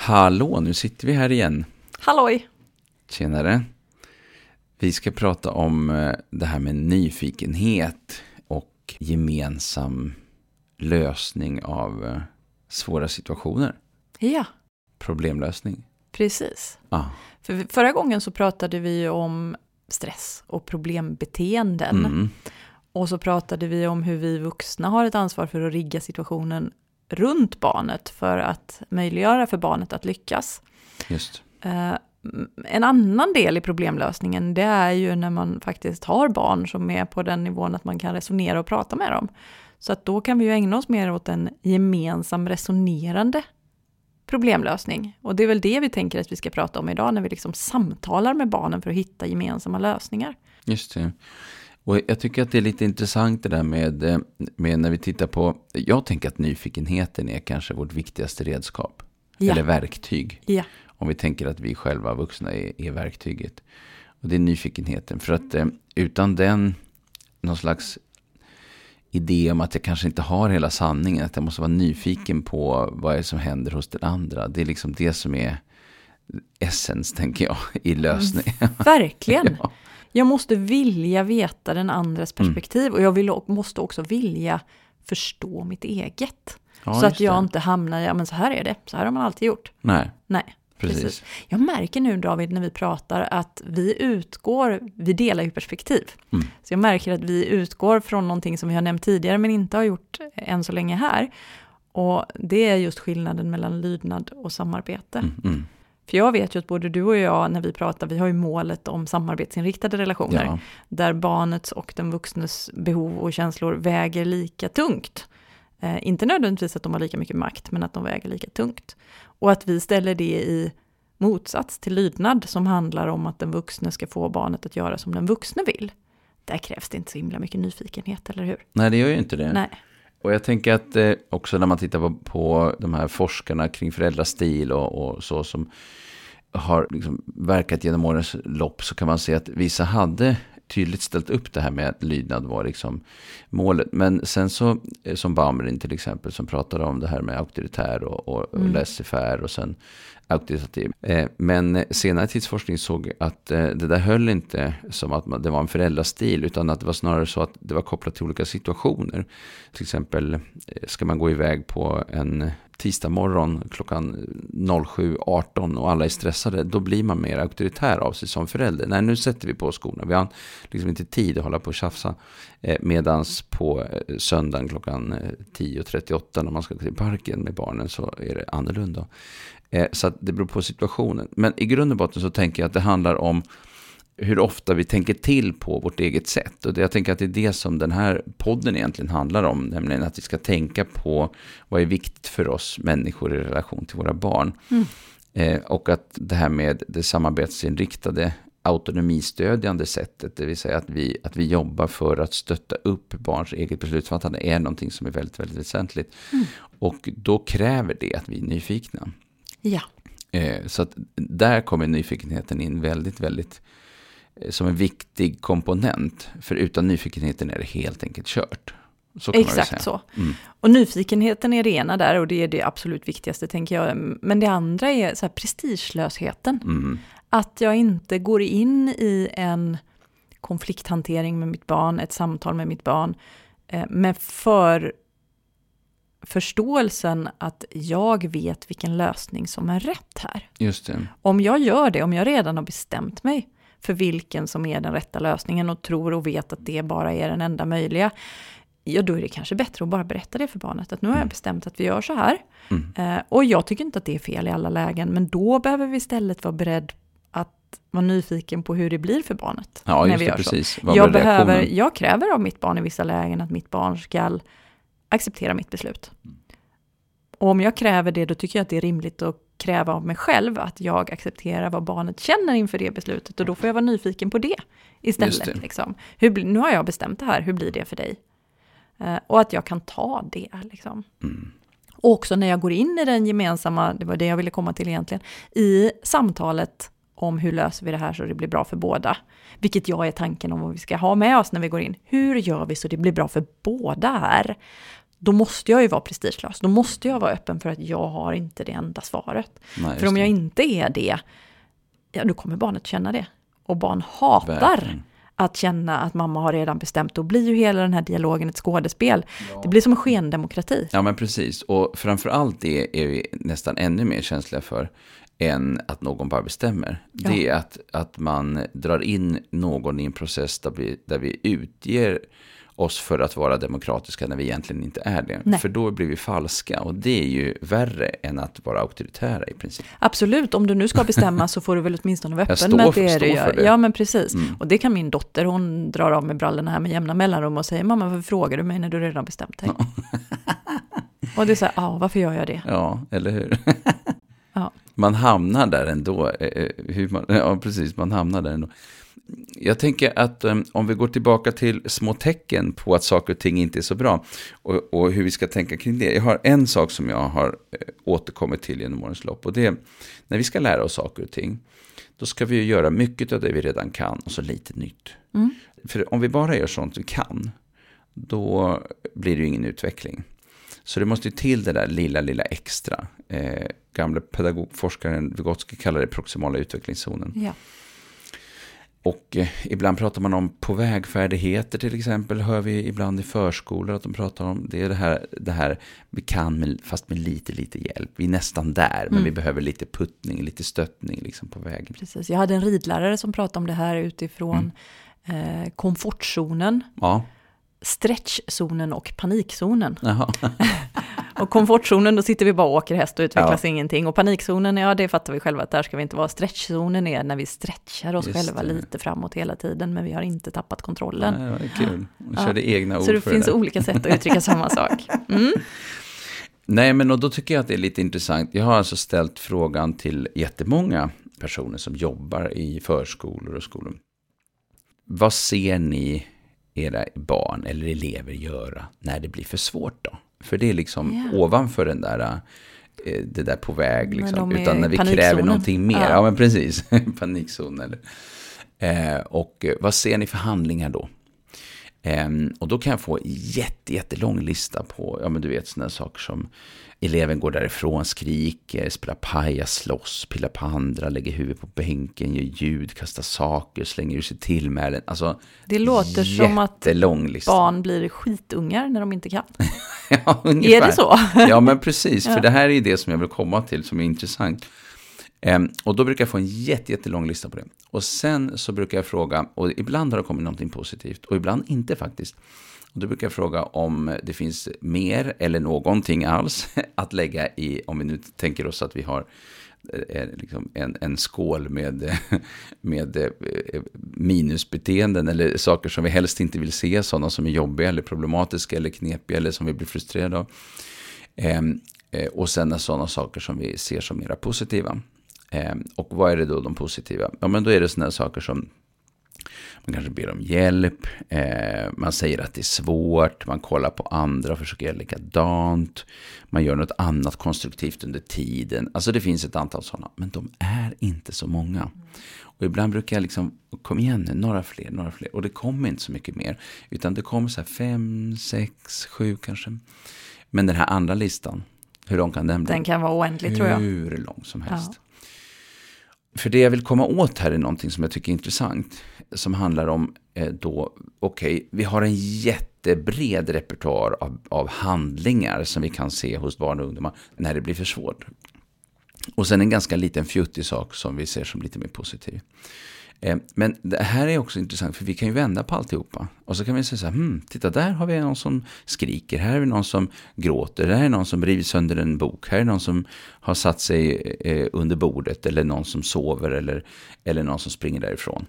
Hallå, nu sitter vi här igen. Halloj! Tjenare. Vi ska prata om eh, det här med nyfikenhet och gemensam lösning av eh, svåra situationer. Ja, Problemlösning. precis. Ah. För förra gången så pratade vi om stress och problembeteenden. Mm. Och så pratade vi om hur vi vuxna har ett ansvar för att rigga situationen runt barnet för att möjliggöra för barnet att lyckas. Just. Eh, En annan del i problemlösningen det är ju när man faktiskt har barn som är på den nivån att man kan resonera och prata med dem. Så att då kan vi ju ägna oss mer åt en gemensam resonerande problemlösning. Och det är väl det vi tänker att vi ska prata om idag när vi liksom samtalar med barnen för att hitta gemensamma lösningar. Just det. Och jag tycker att det är lite intressant det där med, eh, med när vi tittar på, jag tänker att nyfikenheten är kanske vårt viktigaste redskap. Ja. Eller verktyg. Ja, Om vi tänker att vi själva vuxna är, är verktyget. Och det är nyfikenheten. För att eh, utan den, någon slags idé om att jag kanske inte har hela sanningen. Att jag måste vara nyfiken på vad är det som händer hos den andra. Det är liksom det som är essens, tänker jag, i lösningen. verkligen. Ja. Jag måste vilja veta den andres perspektiv och jag vill, måste också vilja förstå mitt eget. Ja, så att jag det. inte hamnar i, ja men så här är det, så här har man alltid gjort. Nej, Nej, precis. precis. Jag märker nu David när vi pratar att vi utgår, vi delar ju perspektiv. Mm. Så jag märker att vi utgår från någonting som vi har nämnt tidigare men inte har gjort än så länge här. Och det är just skillnaden mellan lydnad och samarbete. Mm, mm. För jag vet ju att både du och jag när vi pratar, vi har ju målet om samarbetsinriktade relationer. Ja, Där barnets och den vuxnes behov och känslor väger lika tungt. Eh, inte nödvändigtvis att de har lika mycket makt, men att de väger lika tungt. Och att vi ställer det i motsats till lydnad som handlar om att den vuxne ska få barnet att göra som den vuxne vill. Där krävs det inte så himla mycket nyfikenhet, eller hur? nej, det gör ju inte det. Nej. Och jag tänker att eh, också när man tittar på, på de här forskarna kring föräldrastil och, och så som har liksom verkat genom årens lopp så kan man se att vissa hade tydligt ställt upp det här med att lydnad var liksom målet. Men sen så, eh, som Baumrin till exempel, som pratade om det här med auktoritär och, och, och Mm. laissez-faire och sen auktoritativ. Eh, men senare tidsforskning såg att eh, det där höll inte som att man, det var en föräldrastil, utan att det var snarare så att det var kopplat till olika situationer. Till exempel, eh, ska man gå iväg på en tisdag morgon klockan 07.18 och alla är stressade, då blir man mer auktoritär av sig som förälder. Nej, nu sätter vi på skorna. Vi har liksom inte tid att hålla på och tjafsa. Eh, medans på eh, söndagen klockan eh, 10.38 när man ska till parken med barnen så är det annorlunda. Eh, så att det beror på situationen. Men i grund och botten så tänker jag att det handlar om hur ofta vi tänker till på vårt eget sätt. Och jag tänker att det är det som den här podden egentligen handlar om. Nämligen att vi ska tänka på vad är viktigt för oss människor i relation till våra barn. Mm. Eh, och att det här med det samarbetsinriktade autonomistödjande sättet, det vill säga att vi, att vi jobbar för att stötta upp barns eget beslutsfattande är någonting som är väldigt, väldigt väsentligt. Mm. Och då kräver det att vi är nyfikna. Ja, Eh, så att där kommer nyfikenheten in väldigt, väldigt som en viktig komponent. För utan nyfikenheten är det helt enkelt kört. Så exakt så. Mm. Och nyfikenheten är det ena där och det är det absolut viktigaste tänker jag. Men det andra är så här prestigelösheten. Mm. Att jag inte går in i en konflikthantering med mitt barn, ett samtal med mitt barn, eh, med för förståelsen att jag vet vilken lösning som är rätt här. Om jag gör det, om jag redan har bestämt mig för vilken som är den rätta lösningen och tror och vet att det bara är den enda möjliga, ja då är det kanske bättre att bara berätta det för barnet, att nu har jag bestämt att vi gör så här. Mm. Eh, och jag tycker inte att det är fel i alla lägen, men då behöver vi istället vara beredd att vara nyfiken på hur det blir för barnet. Ja, när vi det, gör så. precis. Vad Jag, behöver, jag kräver av mitt barn i vissa lägen att mitt barn ska acceptera mitt beslut. Och om jag kräver det, då tycker jag att det är rimligt att kräva av mig själv att jag accepterar vad barnet känner inför det beslutet. Och då får jag vara nyfiken på det istället. det. Liksom. Hur, nu har jag bestämt det här, hur blir det för dig? Eh, och att jag kan ta det. Liksom. Mm. Och också när jag går in i den gemensamma, det var det jag ville komma till egentligen, i samtalet om hur löser vi det här så det blir bra för båda. Vilket jag är tanken om vad vi ska ha med oss när vi går in. Hur gör vi så det blir bra för båda här? Då måste jag ju vara prestigelös. Då måste jag vara öppen för att jag har inte det enda svaret. Nej, för om jag det. inte är det, ja då kommer barnet känna det. Och barn hatar Verkligen. att känna att mamma har redan bestämt. Då blir ju hela den här dialogen ett skådespel. Det blir som en skendemokrati. Ja men precis, och framförallt det är vi nästan ännu mer känsliga för än att någon bara bestämmer. Ja. Det är att, att man drar in någon i en process där vi, där vi utger oss för att vara demokratiska när vi egentligen inte är det. Nej. För då blir vi falska och det är ju värre än att vara auktoritära i princip. Absolut, om du nu ska bestämma så får du väl åtminstone vara Jag öppen med att det är det du gör. det. Ja, men precis. Mm. Och det kan min dotter, hon drar av med brallorna här med jämna mellanrum och säger mamma, varför frågar du mig när du redan bestämt dig? och det är så här, ja, varför gör jag det? Ja, eller hur? Ja. Man hamnar där ändå. eh, eh, Hur man, ja, precis, man hamnar där ändå. Jag tänker att um, om vi går tillbaka till små tecken på att saker och ting inte är så bra och, och hur vi ska tänka kring det. Jag har en sak som jag har eh, återkommit till genom årens lopp och det är när vi ska lära oss saker och ting. Då ska vi ju göra mycket av det vi redan kan och så lite nytt. Mm. För om vi bara gör sånt vi kan, då blir det ju ingen utveckling. Så det måste ju till det där lilla, lilla extra. Eh, gamla pedagogforskaren Vygotsky kallar det proximala utvecklingszonen. Ja. Och eh, ibland pratar man om på vägfärdigheter till exempel. Hör vi ibland i förskolor att de pratar om. Det är det här, det här vi kan med, fast med lite, lite hjälp. Vi är nästan där, men Mm. vi behöver lite puttning, lite stöttning liksom på vägen. Precis. Jag hade en ridlärare som pratade om det här utifrån Mm. eh, komfortzonen, Ja, stretchzonen och panikzonen. Och komfortzonen, då sitter vi bara och åker häst och utvecklas Ja. ingenting. Och panikzonen, ja det fattar vi själva att där ska vi inte vara. Stretchzonen är när vi stretchar oss Just själva det. lite framåt hela tiden, men vi har inte tappat kontrollen. Nej, det var kul. Hon Ja. körde egna ord Så det för finns det olika sätt att uttrycka samma sak. Mm. Nej, men och då tycker jag att det är lite intressant. Jag har alltså ställt frågan till jättemånga personer som jobbar i förskolor och skolor. Vad ser ni era barn eller elever göra när det blir för svårt då? För det är liksom Ja. ovanför den där, eh, det där på väg, liksom. utan när vi kräver någonting mer. Ja, Ja. men precis. Panikzon. Eh, och eh, vad ser ni för handlingar då? Ehm, och då kan jag få en jätte, jättelång lista på, ja men du vet sådana saker som eleven går därifrån, skriker, spelar pajas, slåss, pillar på andra, lägger huvudet på bänken, gör ljud, kastar saker, slänger ur sig tillmälen. Alltså, Det låter som att lista. barn blir skitungar när de inte kan. ja, ungefär. Är det så? Ja, men precis. För Ja. det här är det som jag vill komma till som är intressant. Ehm, och då brukar jag få en jätte, jättelång lista på det. Och sen så brukar jag fråga, och ibland har det kommit någonting positivt, och ibland inte faktiskt. Och då brukar jag fråga om det finns mer eller någonting alls att lägga i, om vi nu tänker oss att vi har eh, eh, liksom en, en skål med, med eh, minusbeteenden eller saker som vi helst inte vill se, sådana som är jobbiga eller problematiska eller knepiga eller som vi blir frustrerade av. Ehm, och sen sådana saker som vi ser som mera positiva. Ehm, och vad är det då de positiva? Ja, men då är det sådana saker som man kanske ber om hjälp, eh, man säger att det är svårt, man kollar på andra och försöker göra likadant, man gör något annat konstruktivt under tiden. Alltså det finns ett antal sådana, men de är inte så många. Och ibland brukar jag liksom, kom igen nu, några fler, några fler. Och det kommer inte så mycket mer, utan det kommer så här fem, sex, sju kanske. Men den här andra listan, hur lång kan den bli? Den kan vara oändlig tror jag. Hur lång som helst. För det jag vill komma åt här är någonting som jag tycker är intressant. Som handlar om eh, då, okej, vi har en jättebred repertoar av, av handlingar som vi kan se hos barn och ungdomar när det blir för svårt. Och sen en ganska liten fjuttig sak som vi ser som lite mer positiv. Eh, Men det här är också intressant för vi kan ju vända på alltihopa. Och så kan vi säga så här, hmm, titta där har vi någon som skriker, här är vi någon som gråter, här är någon som river sönder en bok, här är någon som har satt sig eh, under bordet eller någon som sover eller, eller någon som springer därifrån.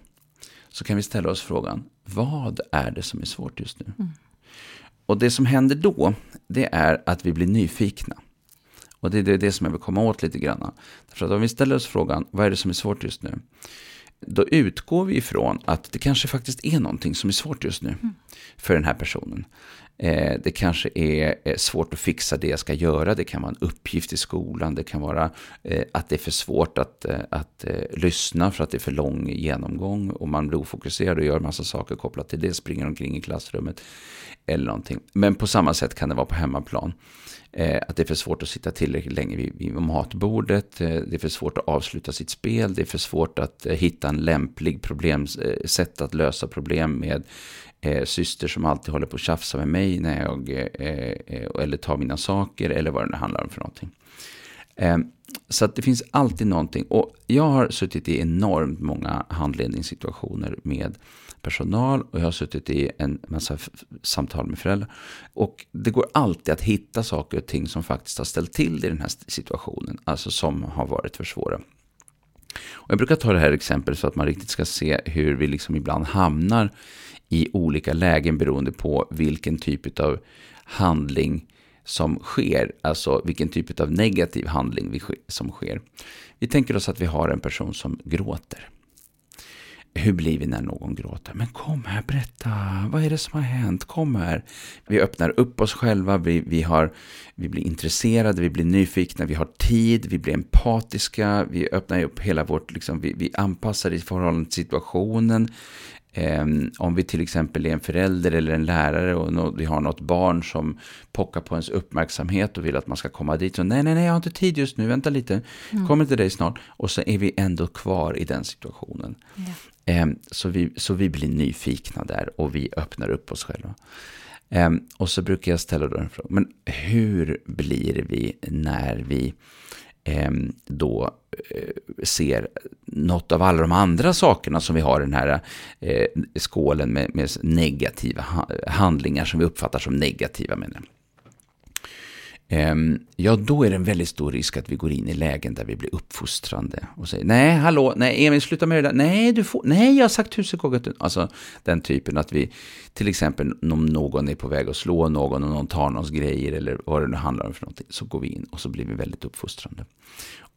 Så kan vi ställa oss frågan, vad är det som är svårt just nu? Och det som händer då, det är att vi blir nyfikna. Och det är det, det som jag vill komma åt lite grann. Därför att om vi ställer oss frågan, vad är det som är svårt just nu? Då utgår vi ifrån att det kanske faktiskt är någonting som är svårt just nu för den här personen. Eh, det kanske är eh, svårt att fixa det jag ska göra. Det kan vara en uppgift i skolan. Det kan vara eh, att det är för svårt att, eh, att eh, lyssna för att det är för lång genomgång. Och man blir ofokuserad och gör massa saker kopplat till det. Springer omkring i klassrummet eller någonting. Men på samma sätt kan det vara på hemmaplan. Eh, att det är för svårt att sitta tillräckligt länge vid, vid matbordet. Eh, det är för svårt att avsluta sitt spel. Det är för svårt att eh, hitta en lämplig problem, sätt att lösa problem med eh, syster som alltid håller på att tjafsa med mig när jag, eh, eller tar mina saker eller vad det nu handlar om för någonting. Eh, så att det finns alltid någonting. Och jag har suttit i enormt många handledningssituationer med personal och jag har suttit i en massa samtal med föräldrar. Och det går alltid att hitta saker och ting som faktiskt har ställt till det i den här situationen, alltså som har varit för svåra. Och jag brukar ta det här exemplet så att man riktigt ska se hur vi liksom ibland hamnar i olika lägen beroende på vilken typ av handling som sker, alltså vilken typ av negativ handling som sker. Vi tänker oss att vi har en person som gråter. Hur blir vi när någon gråter? Men kom här, berätta. Vad är det som har hänt? Kom här. Vi öppnar upp oss själva. Vi, vi, har, vi blir intresserade, vi blir nyfikna, vi har tid, vi blir empatiska. Vi öppnar upp hela vårt, liksom, vi, vi anpassar i förhållande till situationen. Eh, om vi till exempel är en förälder eller en lärare och vi har något barn som pockar på ens uppmärksamhet och vill att man ska komma dit. Så nej, nej, nej, jag har inte tid just nu, vänta lite, mm. kommer till dig snart. Och så är vi ändå kvar i den situationen. Eh, så, vi, så vi blir nyfikna där och vi öppnar upp oss själva. Eh, och så brukar jag ställa då en fråga, men hur blir vi när vi ehm, Ehm, då eh, ser något av alla de andra sakerna som vi har i den här eh, skålen med, med negativa handlingar som vi uppfattar som negativa. Menar. Ehm, ja, då är det en väldigt stor risk att vi går in i lägen där vi blir uppfostrande och säger nej, hallå, nej, Emil, sluta med det där, nej, du får, nej, jag har sagt tusen gånger att. Alltså den typen att vi, till exempel om någon är på väg att slå någon och någon tar någons grejer eller vad det nu handlar om för någonting, så går vi in och så blir vi väldigt uppfostrande.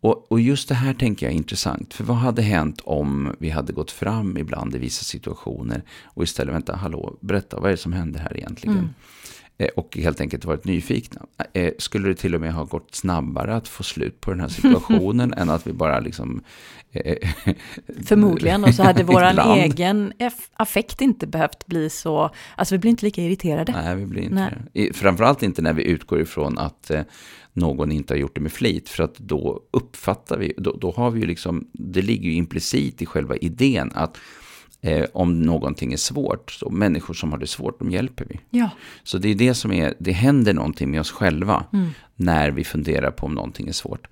Och, och just det här tänker jag är intressant, för vad hade hänt om vi hade gått fram ibland i vissa situationer och istället, vänta, hallå, berätta, vad är det som händer här egentligen? Mm. Eh, och helt enkelt varit nyfikna. Eh, skulle det till och med ha gått snabbare att få slut på den här situationen än att vi bara liksom... Eh, Förmodligen, och så hade vår egen affekt inte behövt bli så... Alltså vi blir inte lika irriterade. Nej, vi blir inte Nej. Framförallt inte när vi utgår ifrån att någon inte har gjort det med flit. För att då uppfattar vi, då, då har vi ju liksom, det ligger ju implicit i själva idén att eh, om någonting är svårt. Så människor som har det svårt, de hjälper vi. Ja. Så det är det som är, det händer någonting med oss själva mm. när vi funderar på om någonting är svårt.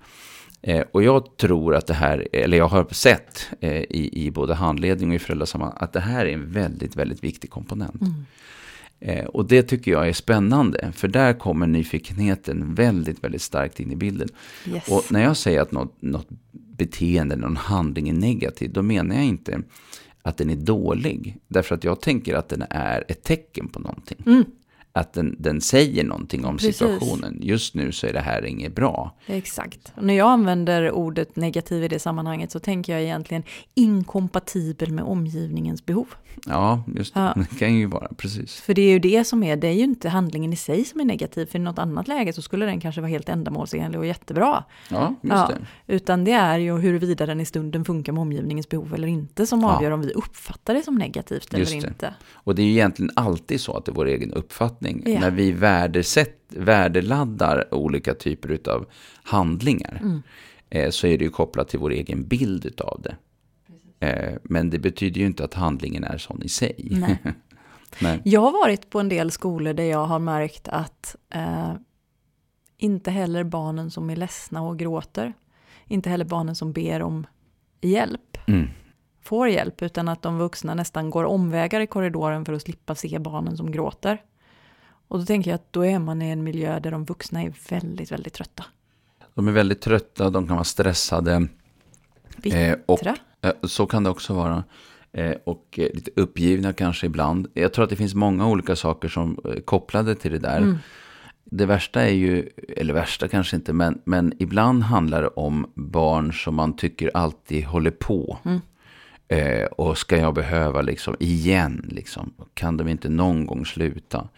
Eh, och jag tror att det här, eller jag har sett eh, i, i både handledning och i föräldrasammanhang, att det här är en väldigt, väldigt viktig komponent. Mm. Eh, och det tycker jag är spännande, för där kommer nyfikenheten väldigt, väldigt starkt in i bilden. Yes. Och när jag säger att något, något beteende, någon handling är negativ, då menar jag inte att den är dålig. Därför att jag tänker att den är ett tecken på någonting. Mm att den, den säger någonting om Precis. situationen. Just nu så är det här inget bra. Exakt. Och när jag använder ordet negativ i det sammanhanget så tänker jag egentligen inkompatibel med omgivningens behov. Ja, just det. Ja. Det kan ju vara, precis. För det är ju det som är, det är ju inte handlingen i sig som är negativ. För i något annat läge så skulle den kanske vara helt ändamålsenlig och jättebra. Ja, just ja. det. Utan det är ju huruvida den i stunden funkar med omgivningens behov eller inte som avgör ja. om vi uppfattar det som negativt just eller det. inte. Och det är ju egentligen alltid så att det är vår egen uppfattning uppfattning. Ja. När vi värdesätt, värdeladdar olika typer av handlingar mm. eh, så är det ju kopplat till vår egen bild av det. Eh, men det betyder ju inte att handlingen är sån i sig. Nej. Nej. Jag har varit på en del skolor där jag har märkt att eh, inte heller barnen som är ledsna och gråter, inte heller barnen som ber om hjälp, mm. får hjälp, utan att de vuxna nästan går omvägar i korridoren för att slippa se barnen som gråter. Och då tänker jag att då är man i en miljö där de vuxna är väldigt, väldigt trötta. De är väldigt trötta, de kan vara stressade. Bittra. Eh, och, eh, så kan det också vara. Eh, och lite uppgivna kanske ibland. Jag tror att det finns många olika saker som är kopplade till det där. Mm. Det värsta är ju, eller värsta kanske inte, men, men ibland handlar det om barn som man tycker alltid håller på. Mm. Eh, och ska jag behöva liksom igen, liksom, kan de inte någon gång sluta?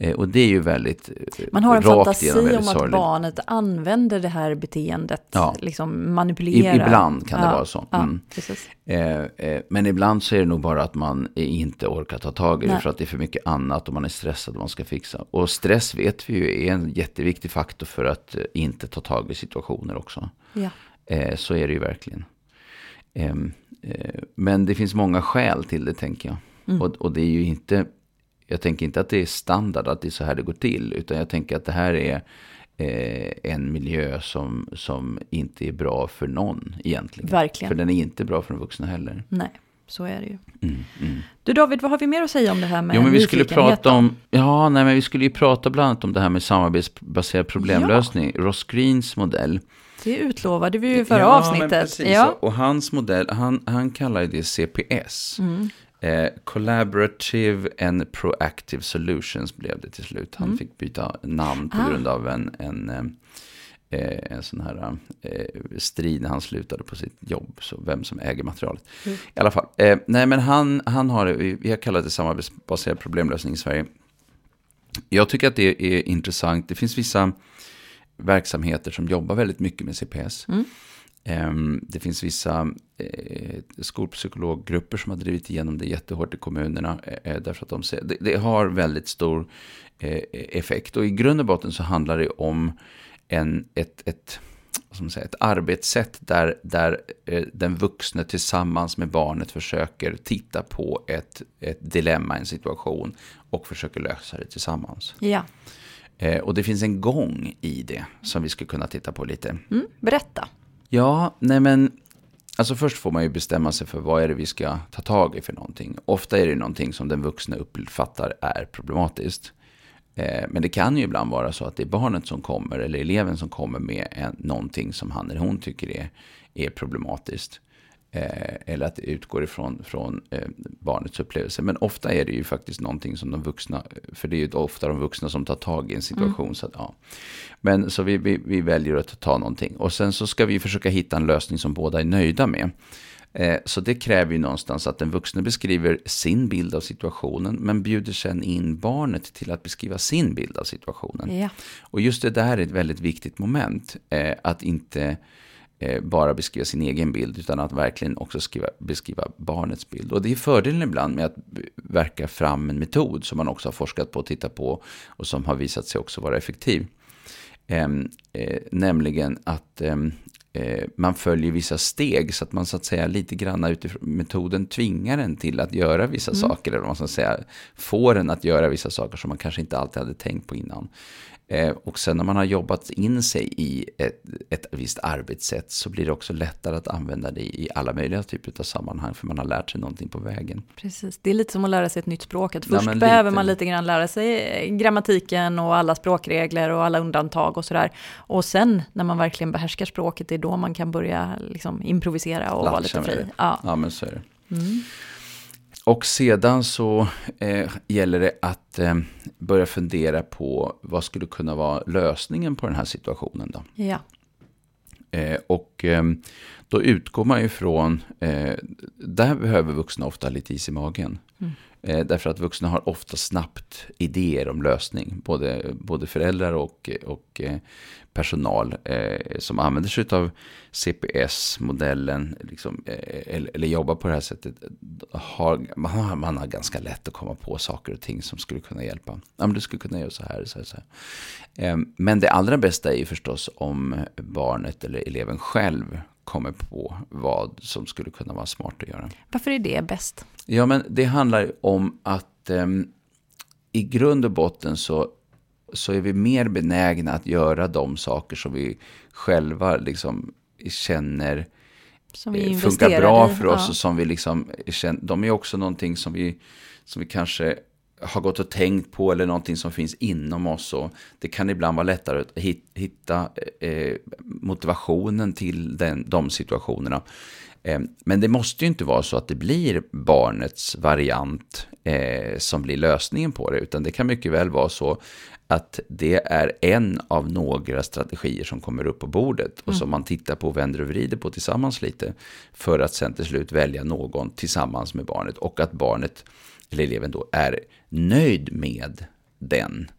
Eh, och det är ju väldigt eh, Man har en fantasi om att sorgligt. barnet använder det här beteendet, Ja. liksom manipulerar. ibland kan det Ja, vara så. Mm. Eh, men ibland så är det nog bara att man inte orkar ta tag i det Nej. för att det är för mycket annat och man är stressad och man ska fixa. Och stress vet vi ju är en jätteviktig faktor för att inte ta tag i situationer också. Så är det ju verkligen. Ehm, eh, men det finns många skäl till det tänker jag. Mm. Och, och det är ju inte, jag tänker inte att det är standard att det är så här det går till. Utan jag tänker att det här är eh, en miljö som, som inte är bra för någon egentligen. Verkligen. För den är inte bra för de vuxna heller. Nej, så är det ju. Mm, mm. Du David, vad har vi mer att säga om det här med Jo, men vi skulle prata om, ja, nej, men vi skulle ju prata bland annat om det här med samarbetsbaserad problemlösning. Ross Greens modell. Det utlovade vi ju i förra Ja, men avsnittet. precis. ja. Och hans modell, han, han kallar ju det CPS. Mm. Eh, collaborative and Proactive Solutions blev det till slut. Han Mm. fick byta namn på Ah. grund av en, en, eh, eh, en sån här eh, strid när han slutade på sitt jobb. Så vem som äger materialet. Mm. I alla fall. Eh, nej men han, han har, vi vi har kallat det samarbetsbaserad problemlösning i Sverige. Jag tycker att det är intressant. Det finns vissa verksamheter som jobbar väldigt mycket med CPS. Mm. Ehm, Det finns vissa eh, skolpsykologgrupper som har drivit igenom det jättehårt i kommunerna. eh, Därför att de ser, det, det har väldigt stor eh, effekt. Och i grund och botten så handlar det om en, ett, ett, man säga, ett arbetssätt där, där eh, den vuxne tillsammans med barnet försöker titta på ett, ett dilemma, en situation och försöker lösa det tillsammans. ja. Eh, Och det finns en gång i det som vi skulle kunna titta på lite. Mm. Berätta. Ja, nej men alltså först får man ju bestämma sig för vad är det vi ska ta tag i för någonting. Ofta är det någonting som den vuxna uppfattar är problematiskt. Eh, men det kan ju ibland vara så att det är barnet som kommer eller eleven som kommer med någonting som han eller hon tycker är, är problematiskt. Eh, eller att det utgår ifrån från, eh, barnets upplevelse. Men ofta är det ju faktiskt någonting som de vuxna, för det är ju ofta de vuxna som tar tag i en situation. Så att, ja. Men så vi, vi, vi väljer att ta någonting. Och sen så ska vi försöka hitta en lösning som båda är nöjda med. Eh, Så det kräver ju någonstans att den vuxna beskriver sin bild av situationen, men bjuder sen in barnet till att beskriva sin bild av situationen. Ja. Och just det där är ett väldigt viktigt moment. Att inte bara beskriva sin egen bild, utan att verkligen också skriva, beskriva barnets bild. Och det är fördelen ibland med att verka fram en metod som man också har forskat på och tittat på och som har visat sig också vara effektiv. Ehm, eh, nämligen att ehm, eh, man följer vissa steg så att man så att säga lite grann utifrån metoden tvingar en till att göra vissa saker. Eller vad man ska säga, får en att göra vissa saker som man kanske inte alltid hade tänkt på innan. Eh, och sen när man har jobbat in sig i ett, ett visst arbetssätt så blir det också lättare att använda det i alla möjliga typer av sammanhang för man har lärt sig någonting på vägen. Precis, det är lite som att lära sig ett nytt språk. Att Ja, först men behöver lite. man lite grann lära sig eh, grammatiken och alla språkregler och alla undantag och sådär. Och sen när man verkligen behärskar språket, det är då man kan börja liksom improvisera och vara Latcha lite med fri. Ja. Ja, men så är det. Mm. Och sedan så eh, gäller det att eh, börja fundera på vad skulle kunna vara lösningen på den här situationen. Då. ja, Eh, och eh, då utgår man ju från, eh, där behöver vuxna ofta lite is i magen. Mm. Eh, därför att vuxna har ofta snabbt idéer om lösning. Både, både föräldrar och, och eh, personal eh, som använder sig av CPS-modellen. Liksom, eh, eller, eller jobbar på det här sättet. Har, man, har, man har ganska lätt att komma på saker och ting som skulle kunna hjälpa. Ja, men du skulle kunna göra så här, så här, så här. Eh, Men det allra bästa är ju förstås om barnet eller eleven själv kommer på vad som skulle kunna vara smart att göra. varför är det bäst? Ja, men det handlar om att ehm, i grund och botten så, så är vi mer benägna att göra de saker som vi själva liksom känner eh, funkar bra i. för oss Ja. och som vi liksom känner, de är också någonting som vi, som vi kanske har gått och tänkt på eller någonting som finns inom oss. Och det kan ibland vara lättare att hit- hitta eh, motivationen till den, de situationerna. Eh, men det måste ju inte vara så att det blir barnets variant eh, som blir lösningen på det, utan det kan mycket väl vara så att det är en av några strategier som kommer upp på bordet och som man tittar på och vänder och vrider på tillsammans lite för att sen till slut välja någon tillsammans med barnet och att barnet eller eleven då är nöjd med den.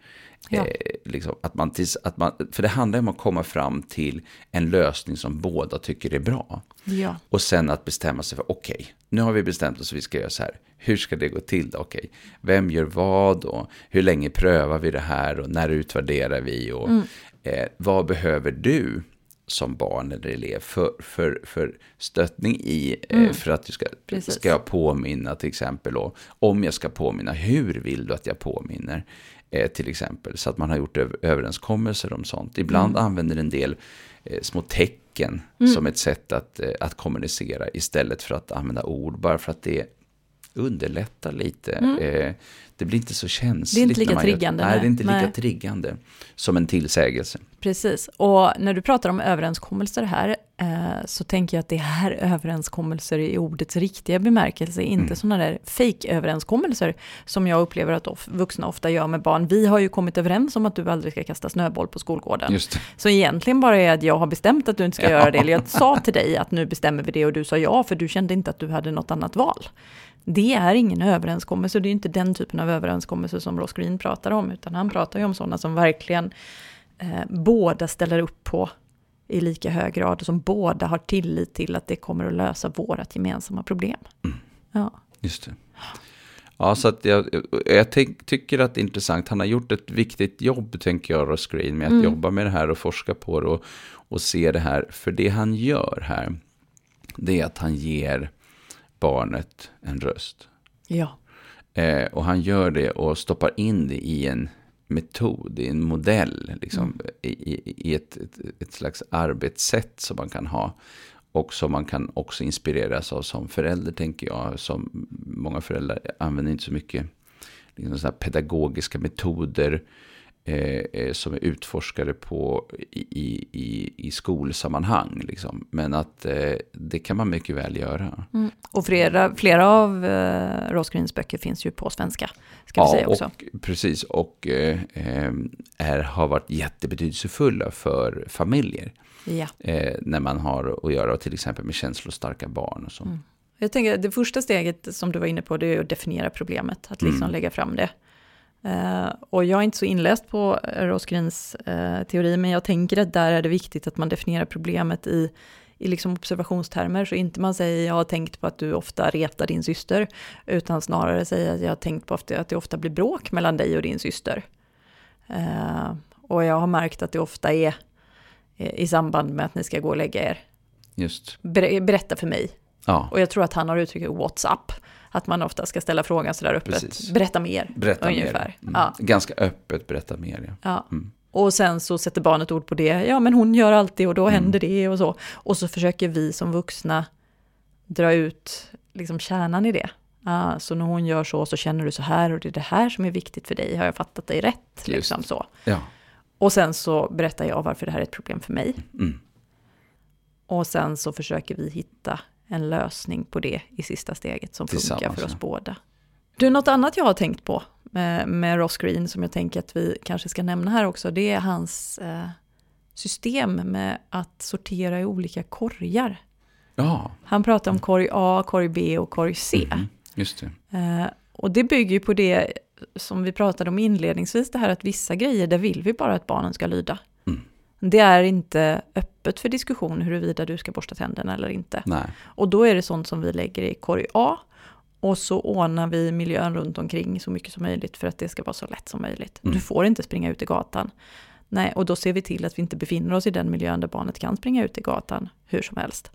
Ja. Eh, liksom, att man, tills, att man, för det handlar om att komma fram till en lösning som båda tycker är bra. Ja. Och sen att bestämma sig för, okej, nu har vi bestämt oss att vi ska göra så här. Hur ska det gå till då? Okej, vem gör vad och hur länge prövar vi det här och när utvärderar vi och eh, vad behöver du som barn eller elev för, för, för stöttning i eh, för att du ska, Precis. ska jag påminna till exempel och om jag ska påminna, hur vill du att jag påminner? Eh, till exempel, så att man har gjort öv- överenskommelser om sånt. Ibland använder en del eh, små tecken som ett sätt att, eh, att kommunicera istället för att använda ord, bara för att det underlättar lite. Eh, det blir inte så känsligt. Det är inte lika man gör- triggande, Nej, det är inte lika Nej. triggande som en tillsägelse. Precis, och när du pratar om överenskommelser här eh, så tänker jag att det här överenskommelser i ordets riktiga bemärkelse, inte Mm. sådana där fake-överenskommelser som jag upplever att of, vuxna ofta gör med barn. Vi har ju kommit överens om att du aldrig ska kasta snöboll på skolgården. Just. Så egentligen bara är att jag har bestämt att du inte ska Ja. göra det, eller jag sa till dig att nu bestämmer vi det och du sa ja, för du kände inte att du hade något annat val. Det är ingen överenskommelse, det är inte den typen av överenskommelse som Ross Green pratar om, utan han pratar ju om sådana som verkligen eh, båda ställer upp på i lika hög grad, och som båda har tillit till att det kommer att lösa vårat gemensamma problem. Ja. Just det. Ja, så att jag, jag tänk, tycker att det är intressant. Han har gjort ett viktigt jobb, tänker jag, Ross Green, med att jobba med det här och forska på det och, och se det här. För det han gör här, det är att han ger barnet en röst. ja, Eh, och han gör det och stoppar in det i en metod, i en modell, liksom, i, i, i ett, ett, ett slags arbetssätt som man kan ha. Och som man kan också inspireras av som förälder, tänker jag. Som många föräldrar använder inte så mycket liksom, pedagogiska metoder eh, eh, som är utforskade på i, i, i, skolsammanhang. Liksom. Men att eh, det kan man mycket väl göra. mm. och flera, flera av eh, Ross Greens böcker finns ju på svenska, ska vi säga också. och, precis. Och eh, eh, är, har varit jättebetydelsefulla för familjer. Ja. Eh, när man har att göra till exempel med känslostarka barn och så. Mm. Jag tänker det första steget som du var inne på, det är att definiera problemet, att liksom Mm. lägga fram det. Eh, och jag är inte så inläst på Rosgrens uh, teori, men jag tänker att där är det viktigt att man definierar problemet i, i liksom observationstermer, så inte man säger jag har tänkt på att du ofta retar din syster, utan snarare att jag har tänkt på att det, ofta blir bråk mellan dig och din syster. Eh, och jag har märkt att det ofta är eh, i samband med att ni ska gå och lägga er. Just. Ber- berätta för mig, Ja, och jag tror att han har uttrycket WhatsApp. Att man ofta ska ställa frågan sådär öppet. Precis. Berätta mer. berätta ungefär. mer. Mm. Ja. Ganska öppet berätta mer. Ja. Ja. Mm. Och sen så sätter barnet ord på det. Ja, men hon gör alltid och då Mm. händer det och så. Och så försöker vi som vuxna dra ut liksom kärnan i det. Ah, så när hon gör så så känner du så här och det är det här som är viktigt för dig. Har jag fattat dig rätt? Liksom så. ja. Och sen så berättar jag varför det här är ett problem för mig. Mm. Och sen så försöker vi hitta en lösning på det i sista steget som funkar för oss båda. Du, något annat jag har tänkt på med, med Ross Green som jag tänker att vi kanske ska nämna här också, det är hans eh, system med att sortera i olika korgar. ja. Han pratar om korg A, korg B och korg C. Mhm. Just det. Eh, och det bygger ju på det som vi pratade om inledningsvis, det här att vissa grejer, där vill vi bara att barnen ska lyda. Det är inte öppet för diskussion huruvida du ska borsta tänderna eller inte. Nej. Och då är det sånt som vi lägger i korg A. Och så ordnar vi miljön runt omkring så mycket som möjligt för att det ska vara så lätt som möjligt. Mm. Du får inte springa ut i gatan. Nej, och då ser vi till att vi inte befinner oss i den miljön där barnet kan springa ut i gatan hur som helst.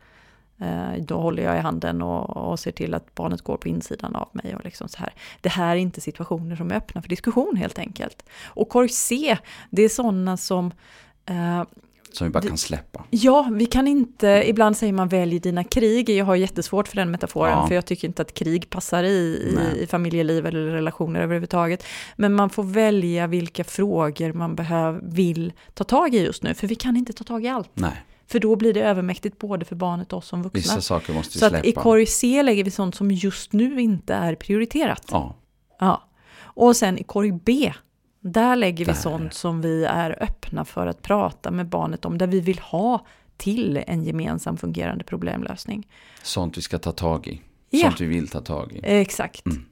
Eh, då håller jag i handen och, och ser till att barnet går på insidan av mig. Och liksom så här. Det här är inte situationer som är öppna för diskussion helt enkelt. Och korg C, det är sådana som eh, Som vi bara kan släppa. Ja, vi kan inte, ibland säger man välj dina krig, jag har jättesvårt för den metaforen, Ja. för jag tycker inte att krig passar i, i familjeliv eller relationer överhuvudtaget. Men man får välja vilka frågor man behöv, vill ta tag i just nu, för vi kan inte ta tag i allt. Nej. För då blir det övermäktigt både för barnet och oss som vuxna. Vissa saker måste vi Så släppa. att i korg C lägger vi sånt som just nu inte är prioriterat. Ja. Ja. Och sen i korg B, där lägger vi Där. sånt som vi är öppna för att prata med barnet om, där vi vill ha till en gemensam fungerande problemlösning. Sånt vi ska ta tag i. Ja. Sånt vi vill ta tag i. Exakt. Mm.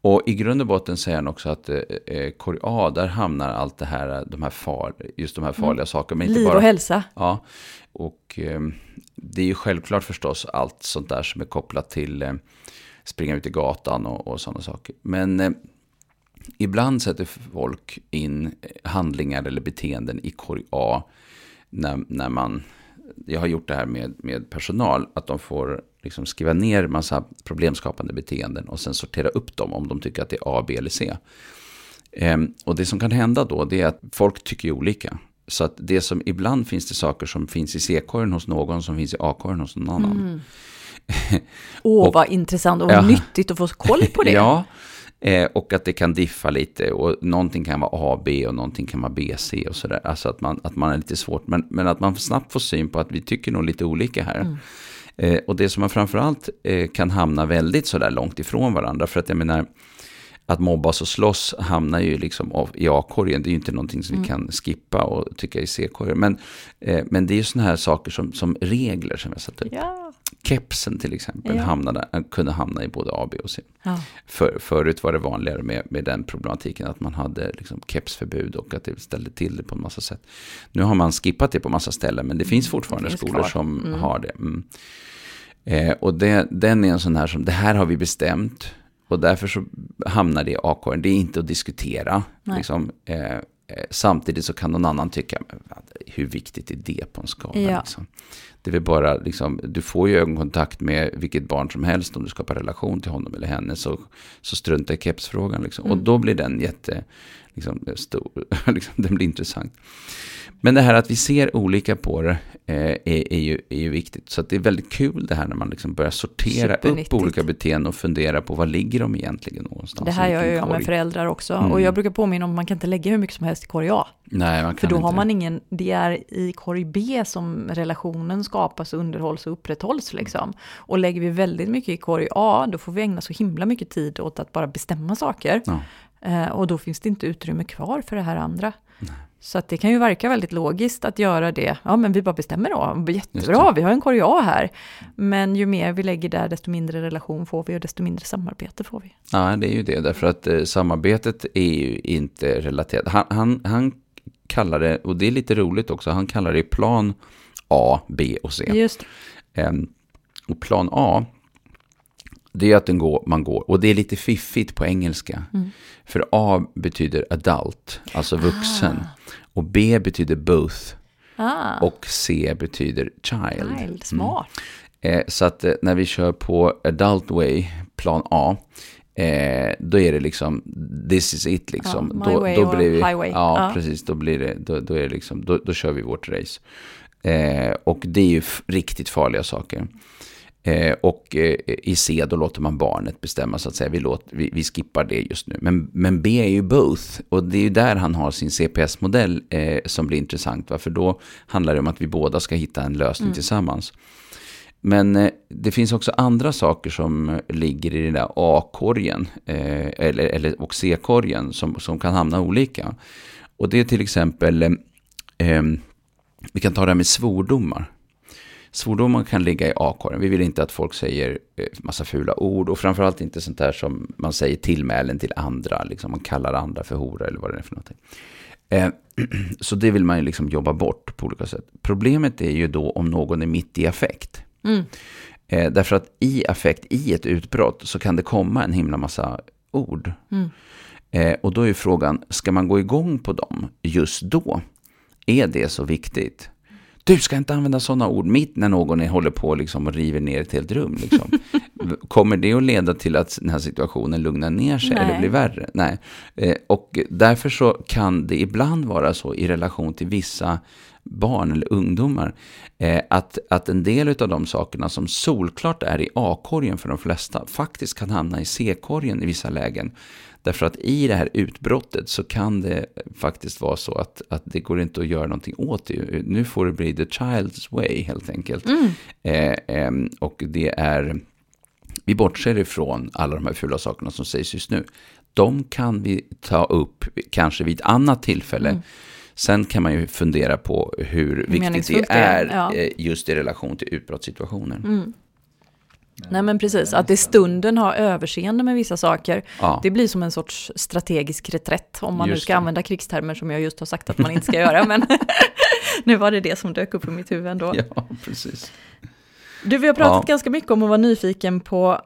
Och i grund och botten säger han också att eh, korg A, där hamnar allt det här, de här far, just de här farliga mm. sakerna. Men inte Liv bara, och hälsa. Ja, och eh, det är ju självklart förstås allt sånt där som är kopplat till eh, springa ut i gatan och, och sådana saker. Men eh, ibland sätter folk in handlingar eller beteenden i korg A när, när man, jag har gjort det här med, med personal, att de får liksom skriva ner massa problemskapande beteenden och sen sortera upp dem om de tycker att det är A, B eller C. Ehm, och det som kan hända då, det är att folk tycker olika. Så att det som ibland finns det saker som finns i C-korgen hos någon som finns i A-korgen hos någon annan. Mm. Åh, oh, vad intressant och ja, nyttigt att få koll på det. ja, eh, och att det kan diffa lite och någonting kan vara A, B och någonting kan vara B, C och sådär. Alltså att man, att man är lite svårt, men, men att man snabbt får syn på att vi tycker nog lite olika här. Mm. Eh, och det som man framförallt eh, kan hamna väldigt sådär långt ifrån varandra, för att jag menar, att mobbas och slåss hamnar ju liksom i A-korgen. Det är ju inte någonting som mm. vi kan skippa och tycka i C-korgen. Men, eh, men det är ju sådana här saker som, som regler som jag satt upp. Ja. Kepsen till exempel ja. hamnade, kunde hamna i både A, B och C. Ja. För, förut var det vanligare med, med den problematiken att man hade liksom kepsförbud och att det ställde till det på en massa sätt. Nu har man skippat det på massa ställen men det finns mm, fortfarande det finns skolor kvar. som mm. har det. Mm. Eh, och det, den är en sån här som, det här har vi bestämt. Och därför så hamnar det i A-kåren. Det är inte att diskutera. Liksom, eh, eh, samtidigt så kan någon annan tycka, hur viktigt är det på en skala? Ja. Liksom? Det är bara, liksom, du får ju ögonkontakt med vilket barn som helst om du skapar relation till honom eller henne. Så, så strunta i kepsfrågan. Liksom. Mm. Och då blir den jätte, liksom, stor, liksom, den blir intressant. Men det här att vi ser olika på det eh, är, är, ju, är ju viktigt. Så det är väldigt kul det här när man liksom börjar sortera upp olika beteenden och fundera på vad ligger de egentligen någonstans. Det här gör jag med föräldrar också. Mm. Och jag brukar påminna om att man kan inte lägga hur mycket som helst i korg A. Nej, man kan För då inte. har man ingen, det är i korg B som relationen skapas, underhålls och upprätthålls liksom. Och lägger vi väldigt mycket i korg A, då får vi ägna så himla mycket tid åt att bara bestämma saker. Ja. Eh, och då finns det inte utrymme kvar för det här andra. Nej. Så att det kan ju verka väldigt logiskt att göra det. Ja, men vi bara bestämmer då. Jättebra, vi har en korg A här. Men ju mer vi lägger där, desto mindre relation får vi och desto mindre samarbete får vi. Ja, det är ju det. Därför att eh, samarbetet är ju inte relaterat. Han, han, han kallar det, och det är lite roligt också, han kallar det plan A, B och C. Just eh, och plan A, det är att den går, man går, och det är lite fiffigt på engelska. Mm. För A betyder adult, alltså vuxen. Ah. Och B betyder both. Ah. Och C betyder child. child smart. Mm. Eh, så att eh, när vi kör på adult way, plan A, eh, då är det liksom, this is it liksom. Ja, då, way då blir vi, highway. Ja, ja, precis. Då blir det, då, då är det liksom, då, då kör vi vårt race. Eh, och det är ju riktigt farliga saker. Eh, och eh, i C då låter man barnet bestämma så att säga. Vi, låter, vi, vi, skippar det just nu. Men, men B är ju both. Och det är ju där han har sin CPS-modell eh, som blir intressant. Va? För då handlar det om att vi båda ska hitta en lösning mm. tillsammans. Men eh, det finns också andra saker som ligger i den där A-korgen eller, eller, och C-korgen som, som kan hamna olika. Och det är till exempel, vi kan ta det här med svordomar. Svordomar kan ligga i A-korgen. Vi vill inte att folk säger eh, massa fula ord och framförallt inte sånt där som man säger tillmälen till andra. Liksom man kallar andra för hora eller vad det är för någonting. Eh, så det vill man ju liksom jobba bort på olika sätt. Problemet är ju då om någon är mitt i affekt. Mm. Eh, därför att i affekt, i ett utbrott, så kan det komma en himla massa ord. Mm. och då är frågan, ska man gå igång på dem just då? Är det så viktigt? Du ska inte använda sådana ord mitt när någon håller på liksom och river ner ett helt rum. Liksom. Kommer det att leda till att den här situationen lugnar ner sig Nej. eller blir värre? Nej. Eh, och därför så kan det ibland vara så i relation till vissa barn eller ungdomar. Eh, att, att en del av de sakerna som solklart är i A-korgen för de flesta faktiskt kan hamna i C-korgen i vissa lägen. Därför att i det här utbrottet så kan det faktiskt vara så att, att det går inte att göra någonting åt det. Nu får det bli the child's way helt enkelt. Mm. Eh, eh, och det är, vi bortser ifrån alla de här fula sakerna som sägs just nu. De kan vi ta upp kanske vid ett annat tillfälle. Mm. Sen kan man ju fundera på hur viktigt det är ja. Eh, just i relation till utbrottssituationer. Mm. Nej men precis, att i stunden ha överseende med vissa saker, Ja. det blir som en sorts strategisk reträtt, om man nu Just ska det. använda krigstermer som jag just har sagt att man inte ska göra, men nu var det det som dök upp i mitt huvud ändå. Ja, precis. Du, vi har pratat Ja. ganska mycket om att vara nyfiken på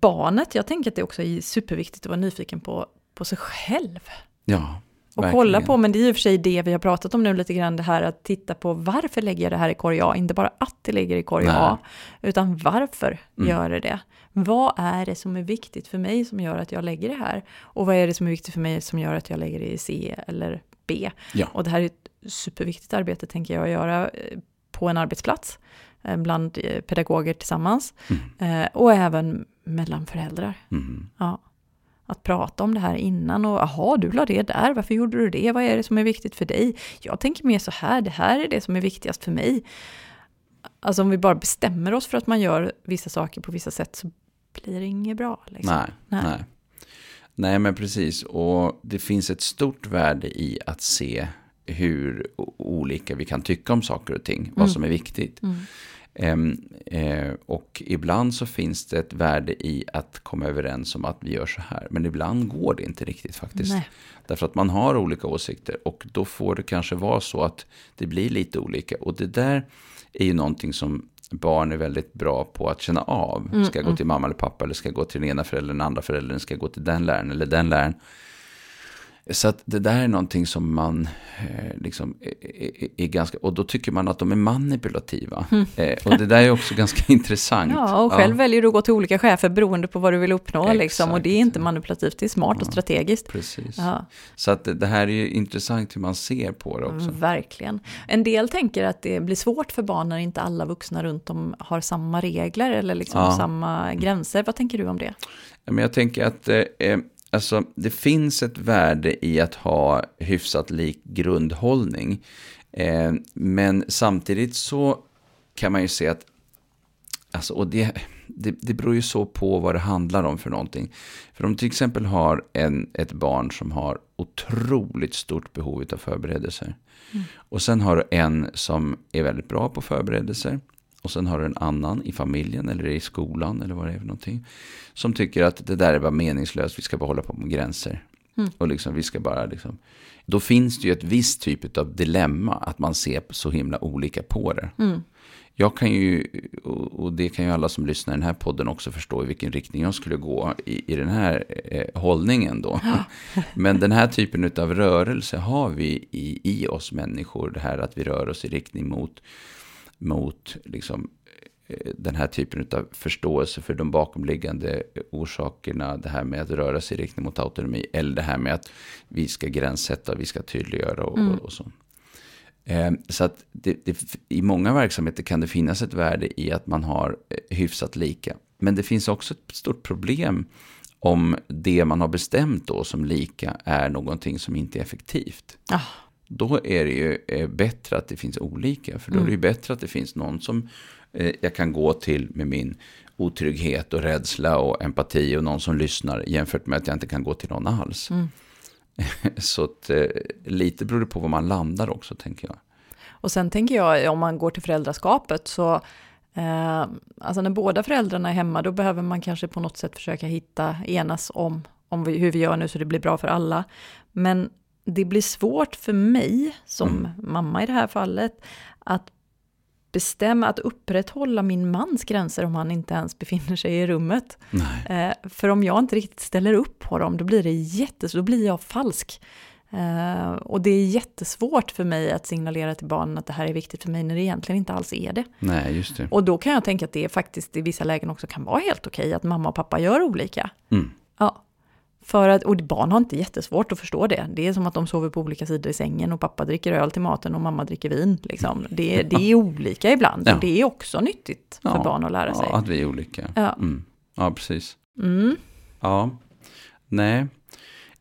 barnet. Jag tänker att det också är superviktigt att vara nyfiken på, på sig själv. Ja, Och verkligen. kolla på, men det är och för sig det vi har pratat om nu lite grann, det här att titta på varför lägger jag det här i korg A? Inte bara att det ligger i korg Nej. A, utan varför Mm. gör det det? Vad är det som är viktigt för mig som gör att jag lägger det här? Och vad är det som är viktigt för mig som gör att jag lägger det i C eller B? Ja. Och det här är ett superviktigt arbete, tänker jag, att göra eh, på en arbetsplats, bland eh, pedagoger tillsammans, eh, och även mellan föräldrar. Mm. Ja. Att prata om det här innan och jaha, du la det där, varför gjorde du det, vad är det som är viktigt för dig? Jag tänker mer så här, det här är det som är viktigast för mig. Alltså om vi bara bestämmer oss för att man gör vissa saker på vissa sätt så blir det inget bra. Liksom. Nej, nej. Nej. nej. men precis. Och det finns ett stort värde i att se hur olika vi kan tycka om saker och ting. Vad som är viktigt. Mm. Ehm, eh, och ibland så finns det ett värde i att komma överens om att vi gör så här. Men ibland går det inte riktigt faktiskt. Nej. Därför att man har olika åsikter. Och då får det kanske vara så att det blir lite olika. Och det där är ju någonting som barn är väldigt bra på att känna av. Mm, Ska jag gå till mamma eller pappa eller ska jag gå till den ena föräldern, den andra föräldern, ska jag gå till den läraren eller den läraren. Så att det där är någonting som man eh, liksom är, är, är ganska, och då tycker man att de är manipulativa. Eh, och det där är också ganska intressant. Mm. Ja, och själv väljer du att gå till olika chefer beroende på vad du vill uppnå. Liksom, och det är inte manipulativt, det är smart och strategiskt. Precis. Ja. Så att det, här är ju intressant hur man ser på det också. Mm, verkligen. En del tänker att det blir svårt för barn när inte alla vuxna runt om har samma regler eller liksom Ja. samma gränser. Vad tänker du om det? Ja, Men jag tänker att eh, eh, alltså, det finns ett värde i att ha hyfsat lik grundhållning. Eh, men samtidigt så kan man ju se att, alltså, och det, det, det beror ju så på vad det handlar om för någonting. För om till exempel har en, ett barn som har otroligt stort behov av förberedelser. Och sen har du en som är väldigt bra på förberedelser. Och sen har du en annan i familjen eller i skolan eller vad det är för någonting. Som tycker att det där är bara meningslöst, vi ska bara hålla på med gränser. Och liksom, vi ska bara liksom. Då finns det ju ett visst typ av dilemma att man ser så himla olika på det. Jag kan ju, och det kan ju alla som lyssnar i den här podden också förstå i vilken riktning jag skulle gå i, i den här eh, hållningen då. Men den här typen av rörelse har vi i, i oss människor, det här att vi rör oss i riktning mot, mot liksom, eh, den här typen av förståelse för de bakomliggande orsakerna, det här med att röra sig i riktning mot autonomi, eller det här med att vi ska gränssätta, vi ska tydliggöra och, och, och så. Eh, Så att det, det, i många verksamheter kan det finnas ett värde i att man har eh, hyfsat lika. Men det finns också ett stort problem om det man har bestämt då som lika är någonting som inte är effektivt. Ah, Då är det ju eh, bättre att det finns olika. För då är det ju bättre att det finns någon som eh, jag kan gå till med min otrygghet och rädsla och empati och någon som lyssnar jämfört med att jag inte kan gå till någon alls. Så att, eh, lite beror det på var man landar också, tänker jag. Och sen tänker jag, om man går till föräldraskapet, så eh, alltså när båda föräldrarna är hemma, då behöver man kanske på något sätt försöka hitta, enas om, om vi, hur vi gör nu så det blir bra för alla. Men det blir svårt för mig, som mamma i det här fallet, att bestämma, att upprätthålla min mans gränser om han inte ens befinner sig i rummet. Eh, för om jag inte riktigt ställer upp på dem, då blir det jättes, då blir jag falsk. Eh, och det är jättesvårt för mig att signalera till barnen att det här är viktigt för mig när det egentligen inte alls är det. Nej, just det. Och då kan jag tänka att det faktiskt i vissa lägen också kan vara helt okej att mamma och pappa gör olika. Mm. Ja. För att, och barn har inte jättesvårt att förstå det. Det är som att de sover på olika sidor i sängen och pappa dricker öl till maten och mamma dricker vin. Liksom. Det, det är olika ibland. Ja. Och det är också nyttigt för Ja. barn att lära sig. Ja, att vi är olika. Ja. Mm. Ja, precis. Mm. Ja. Nej.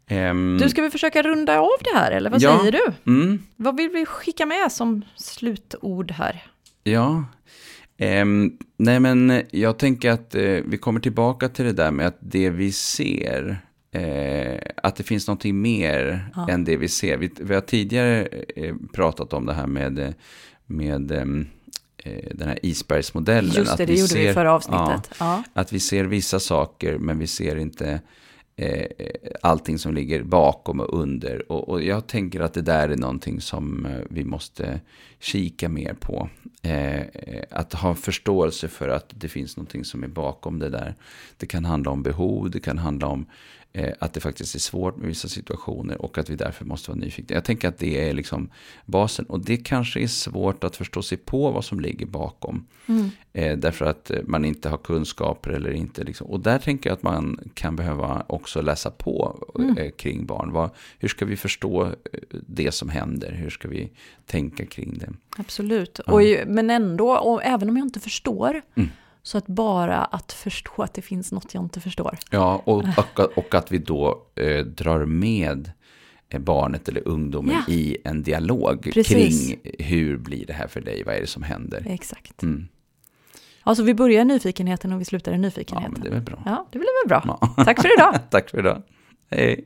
Ehm, Du, ska vi försöka runda av det här, eller vad Ja. säger du? mm, Vad vill vi skicka med som slutord här? ja. Ehm, nej, men jag tänker att eh, vi kommer tillbaka till det där med att det vi ser, eh, att det finns någonting mer Ja. än det vi ser. Vi, vi har tidigare eh, pratat om det här med, eh, med ehm, eh, den här isbergsmodellen. Just det, att det gjorde vi i förra Ja, avsnittet. Ja. att vi ser vissa saker men vi ser inte eh, allting som ligger bakom och under. Och, och, jag tänker att det där är någonting som eh, vi måste kika mer på. Eh, att ha förståelse för att det finns någonting som är bakom det där. Det kan handla om behov, det kan handla om eh, att det faktiskt är svårt med vissa situationer och att vi därför måste vara nyfikna. Jag tänker att det är liksom basen och det kanske är svårt att förstå sig på vad som ligger bakom. Mm. Eh, därför att eh, man inte har kunskaper eller inte. Liksom. Och där tänker jag att man kan behöva också läsa på Mm. eh, kring barn. Vad, hur ska vi förstå eh, det som händer? Hur ska vi tänka kring det? Absolut. Ja. Och, men ändå, och även om jag inte förstår, Mm. Så att bara att förstå att det finns något jag inte förstår. Ja, och, och, och att vi då eh, drar med eh, barnet eller ungdomen Ja. i en dialog Precis. kring hur blir det här för dig? Vad är det som händer? Exakt. Mm. Alltså vi börjar nyfikenheten och vi slutar i Ja, nyfikenheten. men det är väl bra. Ja, det blir väl bra. Ja. Tack för idag. Tack för idag. Hej.